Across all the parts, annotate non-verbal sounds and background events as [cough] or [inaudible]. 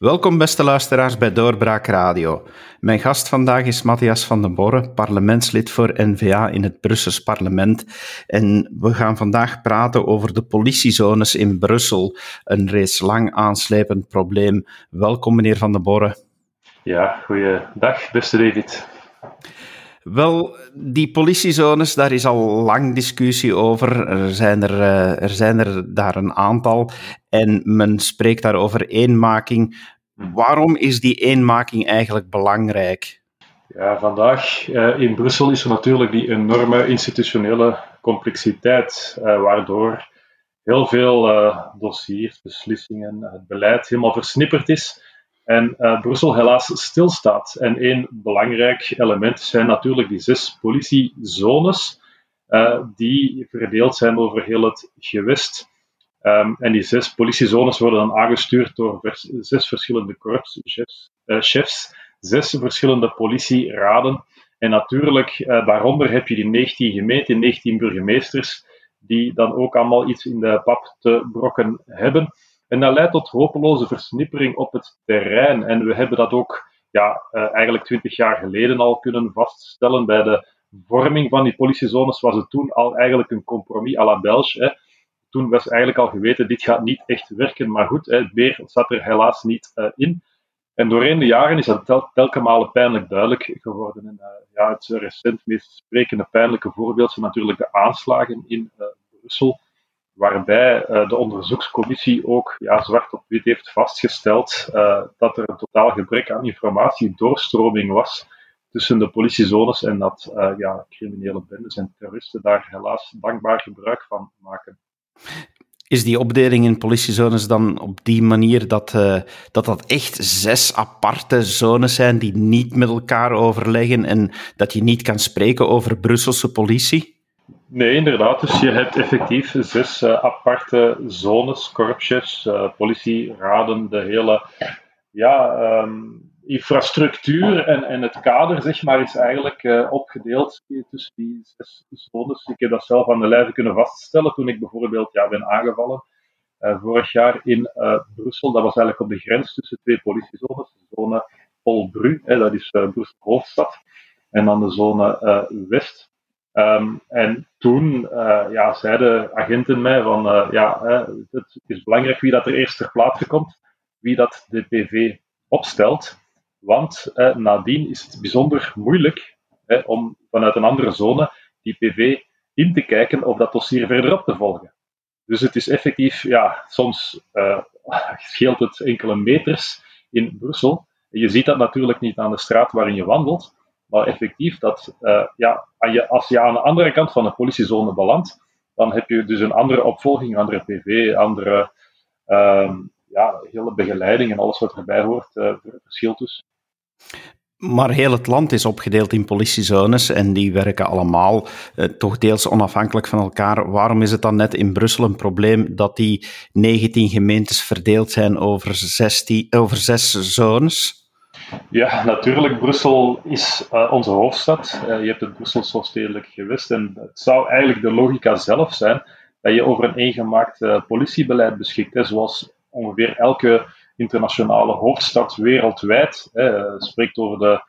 Welkom beste luisteraars bij Doorbraak Radio. Mijn gast vandaag is Matthias van den Borre, parlementslid voor N-VA in het Brussels parlement. En we gaan vandaag praten over de politiezones in Brussel, een reeds lang aanslepend probleem. Welkom meneer van den Borre. Ja, goeiedag beste David. Wel, die politiezones, daar is al lang discussie over. Er zijn er, eh, er zijn er daar een aantal. En men spreekt daar over eenmaking. Waarom is die eenmaking eigenlijk belangrijk? Ja, vandaag uh, in Brussel is er natuurlijk die enorme institutionele complexiteit, uh, waardoor heel veel dossiers, beslissingen, het beleid helemaal versnipperd is. En uh, Brussel helaas stilstaat. En één belangrijk element zijn natuurlijk die zes politiezones, uh, die verdeeld zijn over heel het gewest. Um, en die zes politiezones worden dan aangestuurd door zes verschillende korpschefs, chefs, zes verschillende politieraden. En natuurlijk, daaronder heb je die 19 gemeenten, 19 burgemeesters, die dan ook allemaal iets in de pap te brokken hebben. En dat leidt tot hopeloze versnippering op het terrein. En we hebben dat ook ja, uh, eigenlijk twintig jaar geleden al kunnen vaststellen. Bij de vorming van die politiezones was het toen al eigenlijk een compromis à la Belge. Hè. Toen was eigenlijk al geweten, dit gaat niet echt werken. Maar goed, hè, het meer zat er helaas niet uh, in. En doorheen de jaren is dat tel telkens pijnlijk duidelijk geworden. En, uh, ja, het recent meest sprekende pijnlijke voorbeeld zijn natuurlijk de aanslagen in Brussel waarbij uh, de onderzoekscommissie ook ja, zwart op wit heeft vastgesteld uh, dat er een totaal gebrek aan informatie, doorstroming was tussen de politiezones en dat uh, ja, criminele bendes en terroristen daar helaas dankbaar gebruik van maken. Is die opdeling in politiezones dan op die manier dat, dat dat echt zes aparte zones zijn die niet met elkaar overleggen en dat je niet kan spreken over Brusselse politie? Nee, inderdaad. Dus je hebt effectief zes uh, aparte zones, korpsjes, uh, politieraden, de hele ja, um, infrastructuur en, en het kader, zeg maar, is eigenlijk uh, opgedeeld tussen die zes zones. Ik heb dat zelf aan de lijve kunnen vaststellen toen ik bijvoorbeeld ja, ben aangevallen vorig jaar in Brussel. Dat was eigenlijk op de grens tussen twee politiezones. De zone Polbru, dat is Brussel hoofdstad, en dan de zone West. Um, en toen uh, ja, zeiden agenten mij van uh, ja, het is belangrijk wie dat er eerst ter plaatse komt, wie dat de PV opstelt. Want uh, nadien is het bijzonder moeilijk om vanuit een andere zone die PV in te kijken of dat dossier verderop te volgen. Dus het is effectief, ja, soms [laughs] scheelt het enkele meters in Brussel. je ziet dat natuurlijk niet aan de straat waarin je wandelt, maar effectief, dat, uh, ja, als je aan de andere kant van de politiezone belandt, dan heb je dus een andere opvolging, andere PV, andere um, ja, hele begeleiding en alles wat erbij hoort, uh, verschilt dus. Maar heel het land is opgedeeld in politiezones en die werken allemaal eh, toch deels onafhankelijk van elkaar. Waarom is het dan net in Brussel een probleem dat die 19 gemeentes verdeeld zijn over, 16, over zes zones? Ja, natuurlijk. Brussel is uh, onze hoofdstad. Uh, je hebt het Brusselse stedelijk gewest. En het zou eigenlijk de logica zelf zijn dat je over een eengemaakt uh, politiebeleid beschikt. Zoals ongeveer elke internationale hoofdstad wereldwijd hè, spreekt over de,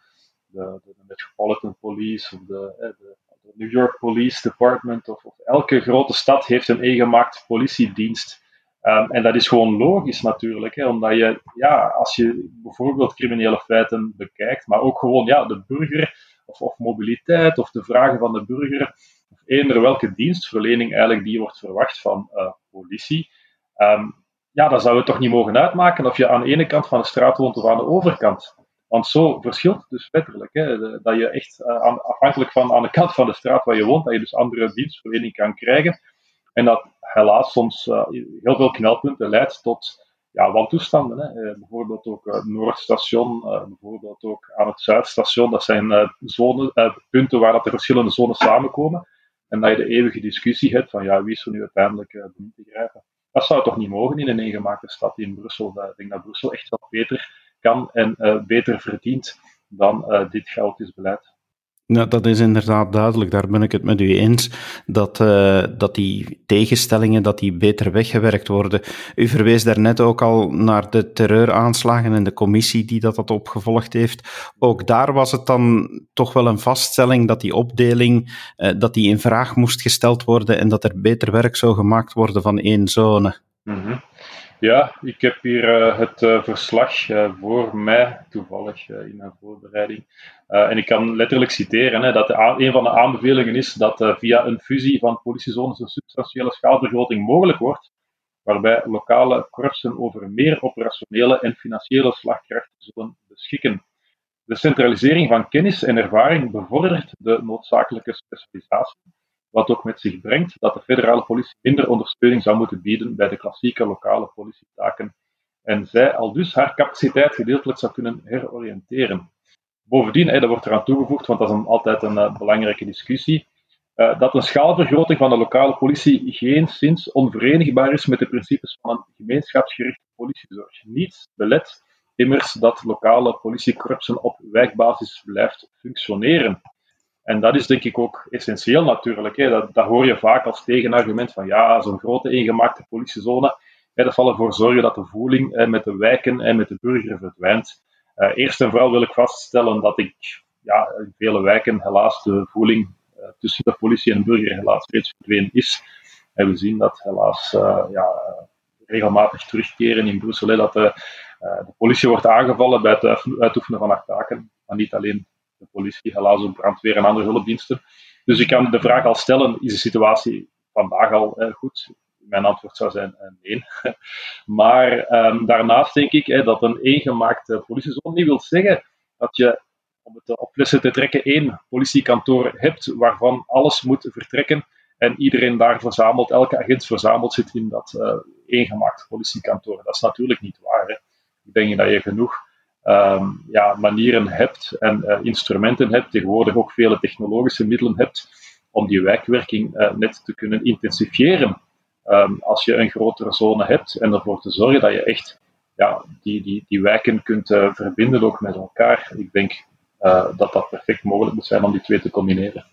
de, de, Metropolitan Police of de, de, de, New York Police Department. Of, of elke grote stad heeft een eengemaakt politiedienst. Um, en dat is gewoon logisch natuurlijk, hè, omdat je, ja, als je bijvoorbeeld criminele feiten bekijkt, maar ook gewoon ja, de burger of, of mobiliteit of de vragen van de burger, of eender welke dienstverlening eigenlijk die wordt verwacht van uh, politie, um, ja, dan zou het toch niet mogen uitmaken of je aan de ene kant van de straat woont of aan de overkant. Want zo verschilt het dus letterlijk. Hè, dat je echt uh, afhankelijk van aan de kant van de straat waar je woont, dat je dus andere dienstverlening kan krijgen. En dat helaas soms uh, heel veel knelpunten leidt tot ja, wantoestanden. Hè. Uh, bijvoorbeeld ook uh, Noordstation, bijvoorbeeld ook aan het Zuidstation. Dat zijn punten waar dat de verschillende zones samenkomen. En dat je de eeuwige discussie hebt van ja, wie is er nu uiteindelijk uh, te grijpen. Dat zou toch niet mogen in een eengemaakte stad in Brussel. Ik denk dat Brussel echt wat beter kan en beter verdient dan dit chaotisch beleid. Ja, dat is inderdaad duidelijk. Daar ben ik het met u eens. Dat, uh, dat die tegenstellingen dat die beter weggewerkt worden. U verwees daarnet ook al naar de terreuraanslagen en de commissie die dat, opgevolgd heeft. Ook daar was het dan toch wel een vaststelling dat die opdeling uh, dat die in vraag moest gesteld worden en dat er beter werk zou gemaakt worden van één zone. -hmm. Ja, ik heb hier uh, het uh, verslag uh, voor mij, toevallig in mijn voorbereiding. en ik kan letterlijk citeren hè, dat een van de aanbevelingen is dat via een fusie van politiezones een substantiële schaalvergroting mogelijk wordt, waarbij lokale korpsen over meer operationele en financiële slagkracht zullen beschikken. De centralisering van kennis en ervaring bevordert de noodzakelijke specialisatie wat ook met zich brengt dat de federale politie minder ondersteuning zou moeten bieden bij de klassieke lokale politietaken en zij al dus haar capaciteit gedeeltelijk zou kunnen heroriënteren. Bovendien, dat wordt eraan toegevoegd, want dat is een, altijd een uh, belangrijke discussie, uh, dat een schaalvergroting van de lokale politie geen sinds onverenigbaar is met de principes van een gemeenschapsgerichte politiezorg. Niets belet immers dat lokale politiekorpsen op wijkbasis blijft functioneren. En dat is denk ik ook essentieel natuurlijk. Hè. Dat, dat hoor je vaak als tegenargument van ja, zo'n grote eengemaakte politiezone, hè, dat zal ervoor zorgen dat de voeling met de wijken en met de burger verdwijnt. Uh, eerst en vooral wil ik vaststellen dat ik ja, in vele wijken helaas de voeling uh, tussen de politie en de burger helaas reeds verdwenen is. En we zien dat helaas uh, ja, regelmatig terugkeren in Brussel, dat de, de politie wordt aangevallen bij het uitoefenen van haar taken, maar niet alleen de politie, helaas ook brandweer en andere hulpdiensten. Dus ik kan de vraag al stellen, is de situatie vandaag al eh, goed? Mijn antwoord zou zijn eh, nee. [laughs] maar um, daarnaast denk ik eh, dat een eengemaakte politiezone niet wil zeggen dat je, om het op flessen te trekken, één politiekantoor hebt waarvan alles moet vertrekken en iedereen daar verzameld, elke agent verzameld zit in dat uh, eengemaakte politiekantoor. Dat is natuurlijk niet waar. Hè. Ik denk dat je genoeg um, ja, manieren hebt en uh, instrumenten hebt, tegenwoordig ook vele technologische middelen hebt, om die wijkwerking uh, net te kunnen intensifiëren. Um, als je een grotere zone hebt en ervoor te zorgen dat je echt ja, die, die, die wijken kunt uh, verbinden ook met elkaar. Ik denk dat dat perfect mogelijk moet zijn om die twee te combineren.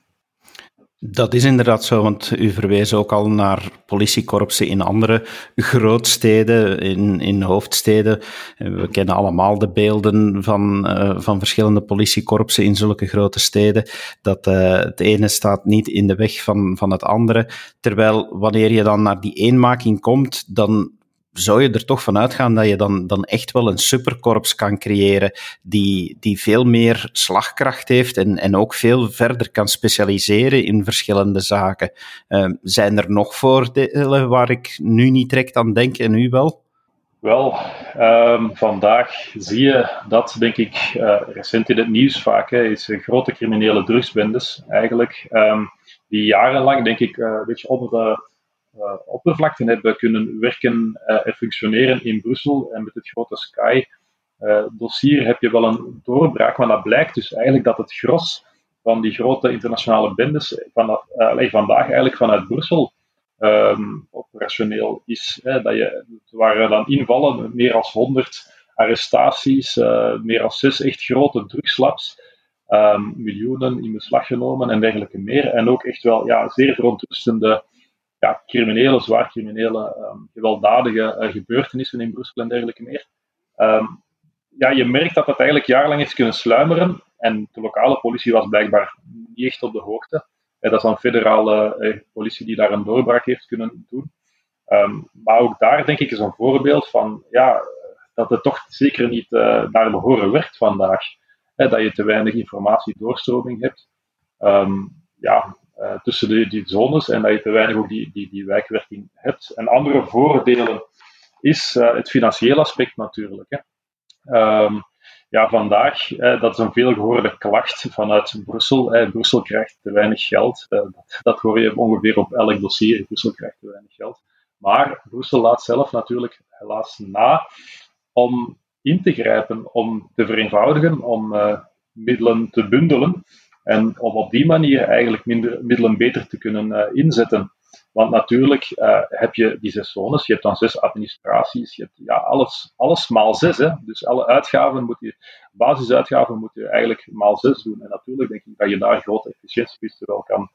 Dat is inderdaad zo, want u verwees ook al naar politiekorpsen in andere grootsteden, in, in hoofdsteden. We kennen allemaal de beelden van, uh, van verschillende politiekorpsen in zulke grote steden. Dat uh, het ene staat niet in de weg van, van het andere. Terwijl wanneer je dan naar die eenmaking komt, dan zou je er toch van uitgaan dat je dan, dan echt wel een superkorps kan creëren die, die veel meer slagkracht heeft en, en ook veel verder kan specialiseren in verschillende zaken. Uh, zijn er nog voordelen waar ik nu niet direct aan denk en u wel? Wel, um, vandaag zie je dat, denk ik, uh, recent in het nieuws vaak, hè, is grote criminele drugsbendes eigenlijk, um, die jarenlang, denk ik, uh, een beetje onder de oppervlakten hebben kunnen werken uh, en functioneren in Brussel. En met het grote Sky-dossier eh, heb je wel een doorbraak, maar dat blijkt dus eigenlijk dat het gros van die grote internationale bendes vanaf, vandaag eigenlijk vanuit Brussel um, operationeel is. Hè, dat je, waren dan invallen, meer dan 100 arrestaties, meer dan zes echt grote drugslabs, um, miljoenen in beslag genomen en dergelijke meer. En ook echt wel ja, zeer verontrustende ja, criminele, zwaar criminele, um, gewelddadige uh, gebeurtenissen in Brussel en dergelijke meer. Um, ja, je merkt dat dat eigenlijk jarenlang is kunnen sluimeren. En de lokale politie was blijkbaar niet echt op de hoogte. dat is dan federale uh, politie die daar een doorbraak heeft kunnen doen. Um, maar ook daar denk ik is een voorbeeld van ja, dat het toch zeker niet uh, naar behoren werkt vandaag. Dat je te weinig informatiedoorstroming hebt. Um, ja, uh, tussen die, die zones en dat je te weinig ook die, die, die wijkwerking hebt. En andere voordelen is uh, het financiële aspect natuurlijk. Hè. Um, ja, vandaag, uh, dat is een veelgehoorde klacht vanuit Brussel. Brussel krijgt te weinig geld. Dat, dat, hoor je ongeveer op elk dossier. Brussel krijgt te weinig geld. Maar Brussel laat zelf natuurlijk helaas na om in te grijpen, om te vereenvoudigen, om middelen te bundelen. En om op die manier eigenlijk minder, middelen beter te kunnen uh, inzetten. Want natuurlijk uh, heb je die zes zones, je hebt dan zes administraties, je hebt ja, alles, alles maal zes. Hè? Dus alle uitgaven moet je, basisuitgaven moet je eigenlijk maal zes doen. En natuurlijk denk ik dat je daar grote efficiëntiewinsten wel kan,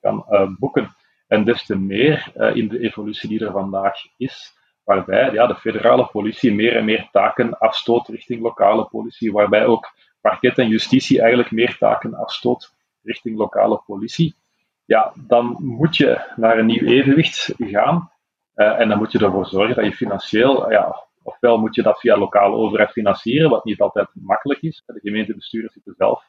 kan uh, boeken. En des te meer in de evolutie die er vandaag is, waarbij ja, de federale politie meer en meer taken afstoot richting lokale politie, waarbij ook parket en justitie eigenlijk meer taken afstoot richting lokale politie, ja, dan moet je naar een nieuw evenwicht gaan. Uh, en dan moet je ervoor zorgen dat je financieel, ja, ofwel moet je dat via lokale overheid financieren, wat niet altijd makkelijk is. De gemeentebesturen zitten zelf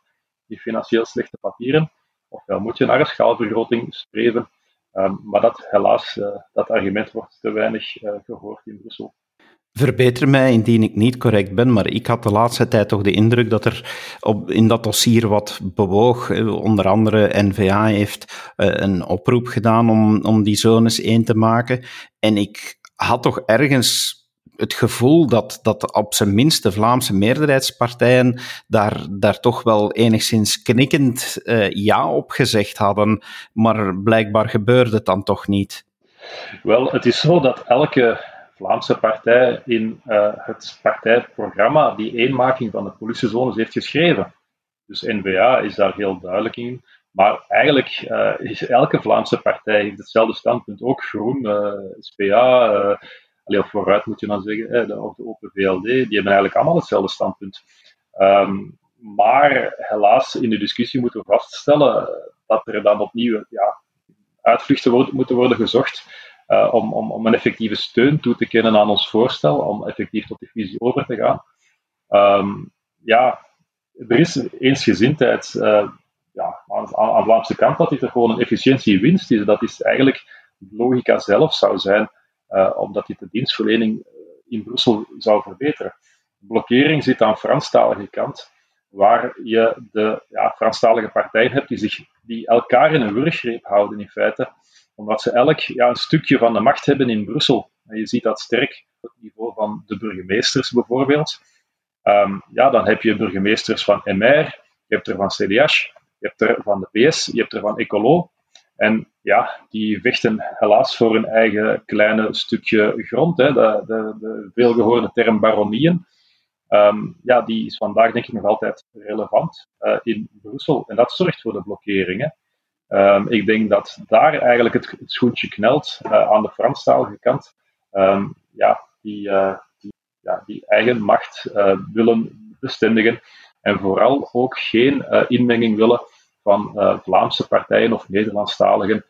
in financieel slechte papieren. Ofwel moet je naar een schaalvergroting streven. Um, maar dat, helaas, uh, dat argument wordt te weinig gehoord in Brussel. Verbeter mij indien ik niet correct ben, maar ik had de laatste tijd toch de indruk dat er op, in dat dossier wat bewoog. Onder andere NVA heeft uh, een oproep gedaan om, om die zones één te maken. En ik had toch ergens het gevoel dat, dat op zijn minst de Vlaamse meerderheidspartijen daar, daar toch wel enigszins knikkend uh, ja op gezegd hadden. Maar blijkbaar gebeurde het dan toch niet. Wel, het is zo dat elke Vlaamse partij in uh, het partijprogramma die eenmaking van de politiezones heeft geschreven. Dus N-VA is daar heel duidelijk in. Maar eigenlijk uh, is elke Vlaamse partij hetzelfde standpunt. Ook Groen, uh, SPA, of vooruit moet je dan zeggen, of de Open VLD, die hebben eigenlijk allemaal hetzelfde standpunt. Um, maar helaas, in de discussie moeten we vaststellen dat er dan opnieuw ja, uitvluchten moeten worden gezocht uh, om, om, een effectieve steun toe te kennen aan ons voorstel, om effectief tot die visie over te gaan. Um, ja, er is eensgezindheid uh, ja, aan, aan de Vlaamse kant dat dit er gewoon een efficiëntiewinst is. Dat is eigenlijk logica zelf zou zijn, uh, omdat dit de dienstverlening in Brussel zou verbeteren. De blokkering zit aan de Franstalige kant, waar je de ja, Franstalige partijen hebt die, zich, die elkaar in een wurggreep houden in feite omdat ze elk ja, een stukje van de macht hebben in Brussel. En je ziet dat sterk op het niveau van de burgemeesters bijvoorbeeld. Um, ja, dan heb je burgemeesters van MR, je hebt er van CDH, je hebt er van de PS, je hebt er van Ecolo. En ja, die vechten helaas voor hun eigen kleine stukje grond. Hè. De, de, de veelgehoorde term baronieën. Um, ja, die is vandaag denk ik nog altijd relevant uh, in Brussel. En dat zorgt voor de blokkeringen. Um, ik denk dat daar eigenlijk het, het schoentje knelt uh, aan de Franstalige kant. Um, ja, die, uh, die, ja, die eigen macht uh, willen bestendigen en vooral ook geen inmenging willen van Vlaamse partijen of Nederlandstaligen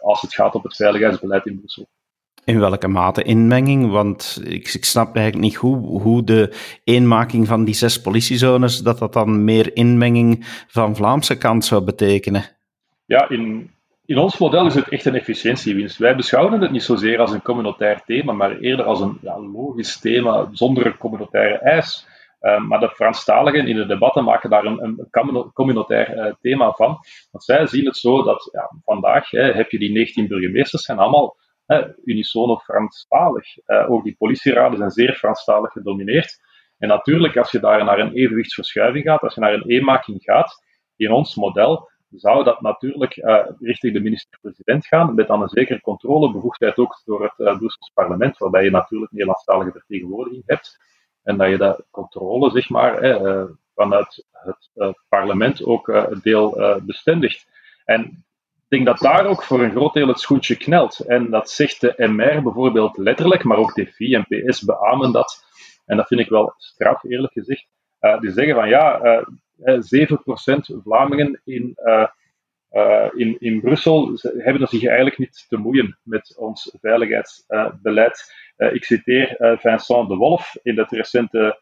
als het gaat om het veiligheidsbeleid in Brussel. In welke mate inmenging? Want ik, ik snap eigenlijk niet hoe, hoe de eenmaking van die zes politiezones, dat dat dan meer inmenging van Vlaamse kant zou betekenen. Ja, in, in ons model is het echt een efficiëntiewinst. Wij beschouwen het niet zozeer als een communautair thema, maar eerder als een ja, logisch thema zonder een communautaire eis. Uh, maar de Franstaligen in de debatten maken daar een, een communautair uh, thema van. Want zij zien het zo dat ja, vandaag hè, heb je die 19 burgemeesters, zijn allemaal hè, unisono Franstalig. Uh, ook die politieraden zijn zeer Franstalig gedomineerd. En natuurlijk, als je daar naar een evenwichtsverschuiving gaat, als je naar een eenmaking gaat, in ons model, zou dat natuurlijk uh, richting de minister-president gaan, met dan een zekere controlebevoegdheid ook door het uh, Brussels parlement, waarbij je natuurlijk Nederlandstalige vertegenwoordiging hebt. En dat je dat controle, zeg maar, uh, vanuit het parlement ook deel bestendigt. En ik denk dat daar ook voor een groot deel het schoentje knelt. En dat zegt de MR bijvoorbeeld letterlijk, maar ook DFI en PS beamen dat. En dat vind ik wel straf, eerlijk gezegd. die zeggen van ja, 7% Vlamingen in, uh, uh, in, in Brussel hebben zich eigenlijk niet te moeien met ons veiligheidsbeleid. Uh, ik citeer Vincent de Wolf in de recente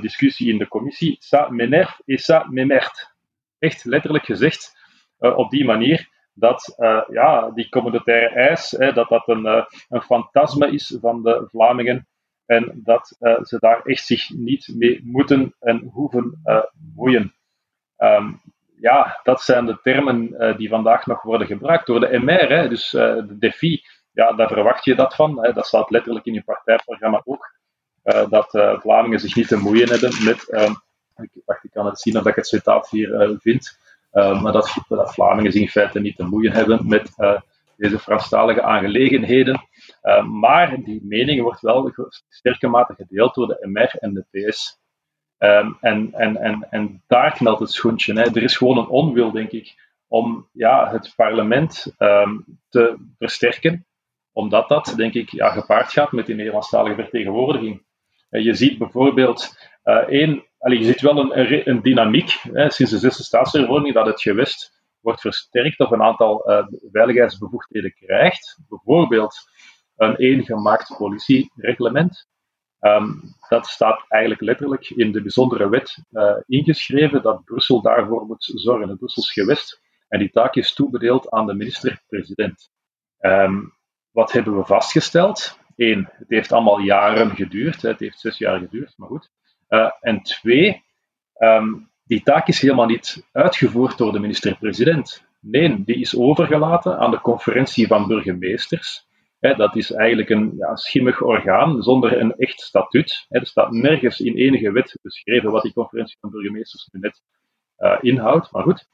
discussie in de commissie. Ça m'énerve et ça m'émert. Echt letterlijk gezegd op die manier dat ja, die communautaire eis, dat dat een, een fantasme is van de Vlamingen en dat uh, ze daar echt zich niet mee moeten en hoeven uh, boeien. Um, ja, dat zijn de termen uh, die vandaag nog worden gebruikt door de MR, hè, dus de DEFI. Ja, daar verwacht je dat van. Hè, dat staat letterlijk in je partijprogramma ook. dat Vlamingen zich niet te moeien hebben met. Ehm, ik, wacht, ik kan het zien of ik het citaat hier vind. maar dat, dat Vlamingen zich in feite niet te moeien hebben met deze Franstalige aangelegenheden. maar die mening wordt wel sterke mate gedeeld door de MR en de PS. Um, en, en, en, en daar knelt het schoentje. Hè. Er is gewoon een onwil, denk ik, om ja, het parlement um, te versterken, omdat dat, denk ik, ja, gepaard gaat met die Nederlandstalige vertegenwoordiging. En je ziet bijvoorbeeld uh, één, je ziet wel een, een dynamiek hè, sinds de zesde staatsverordening dat het gewest wordt versterkt of een aantal uh, veiligheidsbevoegdheden krijgt. Bijvoorbeeld een eengemaakt politiereglement. Um, dat staat eigenlijk letterlijk in de bijzondere wet uh, ingeschreven dat Brussel daarvoor moet zorgen, het Brussels gewest. En die taak is toebedeeld aan de minister-president. Um, wat hebben we vastgesteld? Eén, het heeft allemaal jaren geduurd. Het heeft zes jaar geduurd, maar goed. Uh, en twee, um, die taak is helemaal niet uitgevoerd door de minister-president. Nee, die is overgelaten aan de conferentie van burgemeesters dat is eigenlijk een ja, schimmig orgaan zonder een echt statuut. er staat nergens in enige wet beschreven wat die conferentie van burgemeesters nu net uh, inhoudt. Maar goed,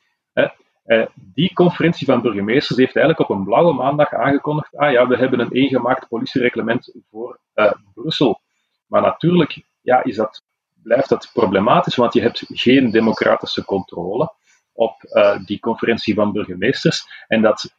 uh, die conferentie van burgemeesters heeft eigenlijk op een blauwe maandag aangekondigd: ah ja, we hebben een eengemaakt politiereglement voor uh, Brussel. Maar natuurlijk ja, is dat, blijft dat problematisch, want je hebt geen democratische controle op die conferentie van burgemeesters. En dat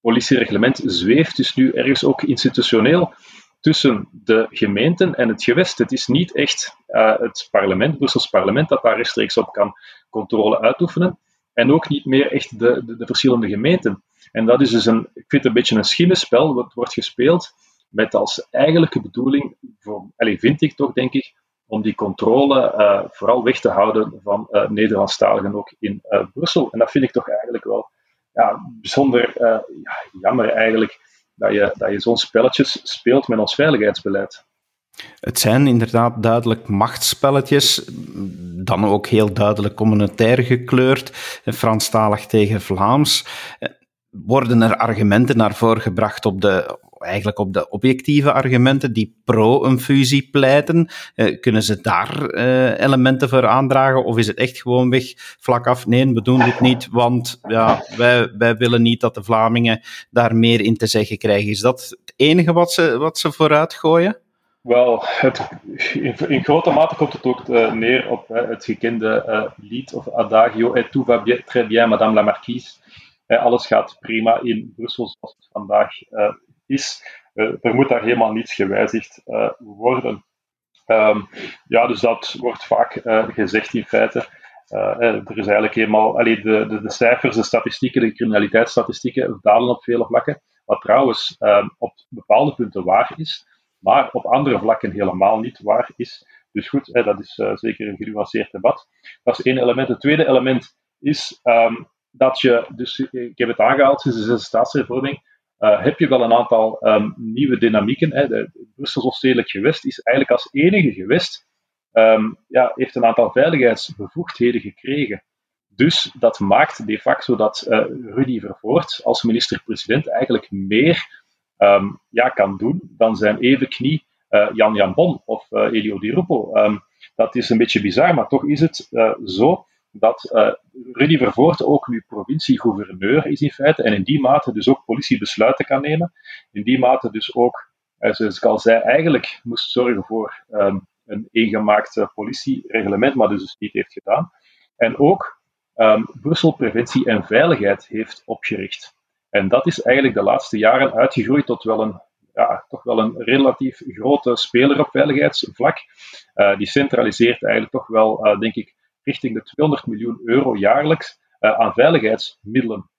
politiereglement zweeft dus nu ergens ook institutioneel tussen de gemeenten en het gewest. Het is niet echt uh, het parlement, Brussels parlement, dat daar rechtstreeks op kan controle uitoefenen. En ook niet meer echt de, de, de verschillende gemeenten. En dat is dus een, ik vind een beetje een schimmenspel, wat wordt gespeeld met als eigenlijke bedoeling, voor, allez, vind ik toch, denk ik, om die controle uh, vooral weg te houden van uh, Nederlandstaligen ook in Brussel. En dat vind ik toch eigenlijk wel ja, bijzonder ja, jammer eigenlijk dat je, dat je zo'n spelletjes speelt met ons veiligheidsbeleid. Het zijn inderdaad duidelijk machtsspelletjes, dan ook heel duidelijk communautair gekleurd, Franstalig tegen Vlaams. Worden er argumenten naar voren gebracht op de, eigenlijk op de objectieve argumenten die pro een fusie pleiten? Uh, kunnen ze daar uh, elementen voor aandragen? Of is het echt gewoon weg vlak af? Nee, we doen dit niet, want ja, wij, wij willen niet dat de Vlamingen daar meer in te zeggen krijgen. Is dat het enige wat ze, wat ze vooruit gooien? Wel, in, in, grote mate komt het ook uh, neer op het gekende lied of adagio Et tout va très bien, madame la marquise. alles gaat prima in Brussel zoals het vandaag is. Eh, er moet daar helemaal niets gewijzigd eh, worden. Um, ja, dus dat wordt vaak eh, gezegd in feite. er is eigenlijk helemaal, allee, de, de, de, cijfers, de statistieken, de criminaliteitsstatistieken dalen op vele vlakken. Wat trouwens ehm, op bepaalde punten waar is, maar op andere vlakken helemaal niet waar is. Dus goed, hè, dat is zeker een genuanceerd debat. Dat is één element. Het tweede element is um, dat je, dus ik heb het aangehaald sinds de staatshervorming, uh, heb je wel een aantal um, nieuwe dynamieken. Hè. Brusselse stedelijk gewest is eigenlijk als enige gewest, um, ja, heeft een aantal veiligheidsbevoegdheden gekregen. Dus dat maakt de facto dat uh, Rudy Vervoort als minister-president eigenlijk meer um, ja, kan doen dan zijn evenknie uh, Jan Jan Bon of Elio Di Rupo. dat is een beetje bizar, maar toch is het zo dat uh, Rudy Vervoort ook nu provincie-gouverneur is in feite en in die mate dus ook politiebesluiten kan nemen. In die mate dus ook, uh, zoals ik al zei, eigenlijk moest zorgen voor um, een eengemaakt politiereglement, maar dus, dus niet heeft gedaan. En ook um, Brussel Preventie en Veiligheid heeft opgericht. En dat is eigenlijk de laatste jaren uitgegroeid tot wel een ja, toch wel een relatief grote speler op veiligheidsvlak. Die centraliseert eigenlijk toch wel, denk ik, richting de 200 miljoen euro jaarlijks uh, aan veiligheidsmiddelen.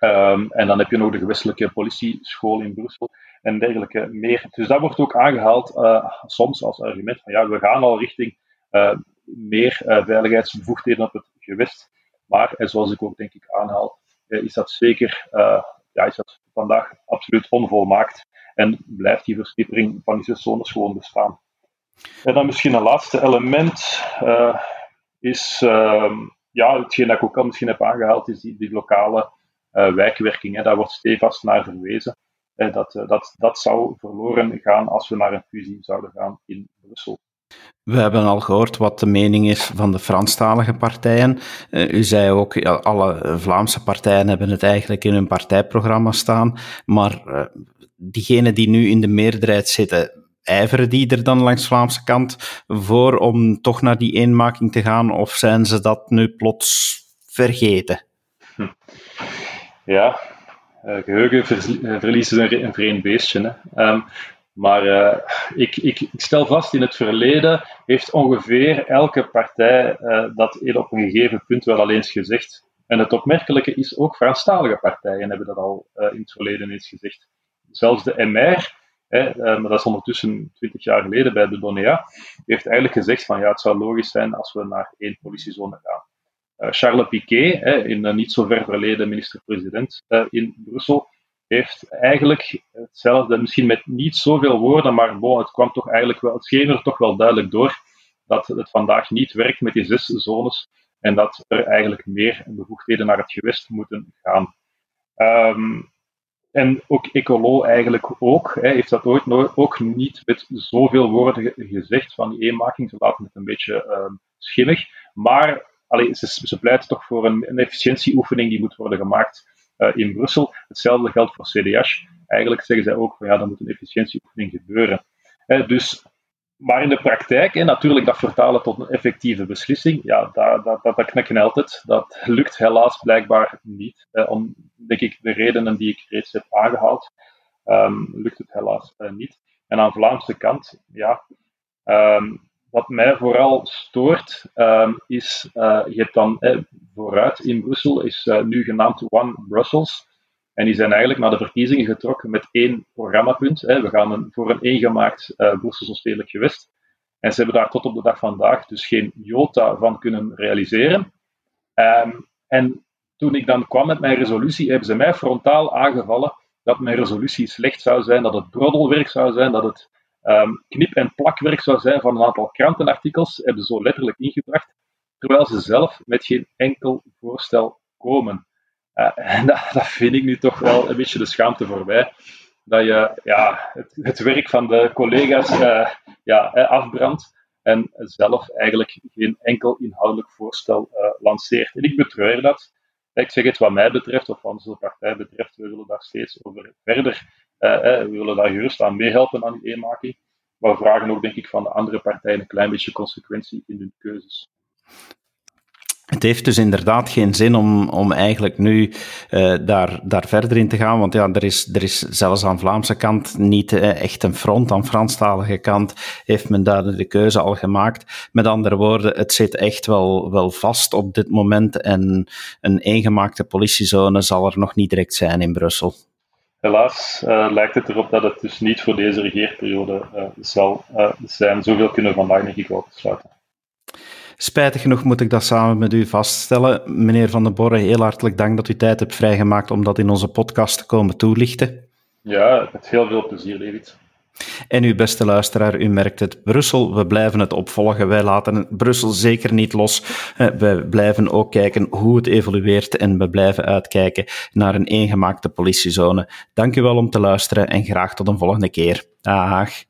Um, en dan heb je nog de gewestelijke politieschool in Brussel en dergelijke meer. Dus dat wordt ook aangehaald uh, soms als argument van ja, we gaan al richting uh, meer veiligheidsbevoegdheden op het gewest. Maar, en zoals ik ook denk ik aanhaal, is dat zeker ja, is dat vandaag absoluut onvolmaakt en blijft die versnippering van die zes zones gewoon bestaan. En dan misschien een laatste element is uh, ja, hetgeen dat ik ook al misschien heb aangehaald, is die, die lokale uh, wijkwerking. Hè. Daar wordt stevast naar verwezen. Uh, dat, dat, dat zou verloren gaan als we naar een fusie zouden gaan in Brussel. We hebben al gehoord wat de mening is van de Franstalige partijen. U zei ook, alle Vlaamse partijen hebben het eigenlijk in hun partijprogramma staan, maar uh, diegenen die nu in de meerderheid zitten, ijveren die er dan langs Vlaamse kant voor om toch naar die eenmaking te gaan, of zijn ze dat nu plots vergeten? Hm. Ja, uh, geheugenverlies is een, een vreemd beestje. Hè. Um, maar uh, ik, ik, ik, stel vast, in het verleden heeft ongeveer elke partij uh, dat op een gegeven punt wel al eens gezegd. En het opmerkelijke is, ook Franstalige partijen hebben dat al in het verleden eens gezegd. Zelfs de MR, hè, maar dat is ondertussen twintig jaar geleden bij de Donea, heeft eigenlijk gezegd van ja, het zou logisch zijn als we naar één politiezone gaan. Charles Piquet, hè, in niet zo ver verleden minister-president in Brussel, heeft eigenlijk hetzelfde, misschien met niet zoveel woorden, maar het kwam toch eigenlijk wel, het scheen er toch wel duidelijk door dat het vandaag niet werkt met die zes zones en dat er eigenlijk meer bevoegdheden naar het gewest moeten gaan. Um, en ook Ecolo eigenlijk ook, hij heeft dat ooit ook niet met zoveel woorden gezegd van die eenmaking, ze laten het een beetje um, schimmig, maar allee, ze, ze pleiten toch voor een, een efficiëntieoefening die moet worden gemaakt uh, in Brussel. Hetzelfde geldt voor CDH. Eigenlijk zeggen zij ook van ja, dan moet een efficiëntieoefening gebeuren. Uh, dus, maar in de praktijk, hè, natuurlijk dat vertalen tot een effectieve beslissing, ja, dat, dat, dat, knakken altijd. Dat lukt helaas blijkbaar niet. Uh, om, denk ik, de redenen die ik reeds heb aangehaald, um, lukt het helaas niet. En aan de Vlaamse kant, ja, um, wat mij vooral stoort, um, is, uh, je hebt dan eh, vooruit in Brussel, is uh, nu genaamd One Brussels. En die zijn eigenlijk naar de verkiezingen getrokken met één programmapunt. We gaan een, voor een eengemaakt uh, Brusselse stedelijk gewest. En ze hebben daar tot op de dag van vandaag dus geen jota van kunnen realiseren. Um, en toen ik dan kwam met mijn resolutie, hebben ze mij frontaal aangevallen dat mijn resolutie slecht zou zijn, dat het broddelwerk zou zijn, dat het um, knip- en plakwerk zou zijn van een aantal krantenartikels, hebben ze zo letterlijk ingebracht, terwijl ze zelf met geen enkel voorstel komen. En [laughs] dat, dat, vind ik nu toch wel een beetje de schaamte voorbij. Dat je ja, het, het werk van de collega's uh, ja, eh, afbrandt en zelf eigenlijk geen enkel inhoudelijk voorstel lanceert. En ik betreur dat. Ik zeg het wat mij betreft, of wat onze partij betreft, we willen daar steeds over verder we willen daar gerust aan meehelpen aan die eenmaking. Maar we vragen ook, denk ik, van de andere partijen een klein beetje consequentie in hun keuzes. Het heeft dus inderdaad geen zin om, om eigenlijk nu uh, daar, daar verder in te gaan, want ja, er is, er is zelfs aan Vlaamse kant niet uh, echt een front. Aan Franstalige kant heeft men daar de keuze al gemaakt. Met andere woorden, het zit echt wel, wel vast op dit moment en een eengemaakte politiezone zal er nog niet direct zijn in Brussel. Helaas uh, lijkt het erop dat het dus niet voor deze regeerperiode zal zijn. Zoveel kunnen we vandaag denk ik sluiten. Spijtig genoeg moet ik dat samen met u vaststellen. Meneer Van den Borre, heel hartelijk dank dat u tijd hebt vrijgemaakt om dat in onze podcast te komen toelichten. Ja, met heel veel plezier, David. En uw beste luisteraar, u merkt het, Brussel, we blijven het opvolgen. Wij laten Brussel zeker niet los. Eh, we blijven ook kijken hoe het evolueert en we blijven uitkijken naar een eengemaakte politiezone. Dank u wel om te luisteren en graag tot een volgende keer. Dag.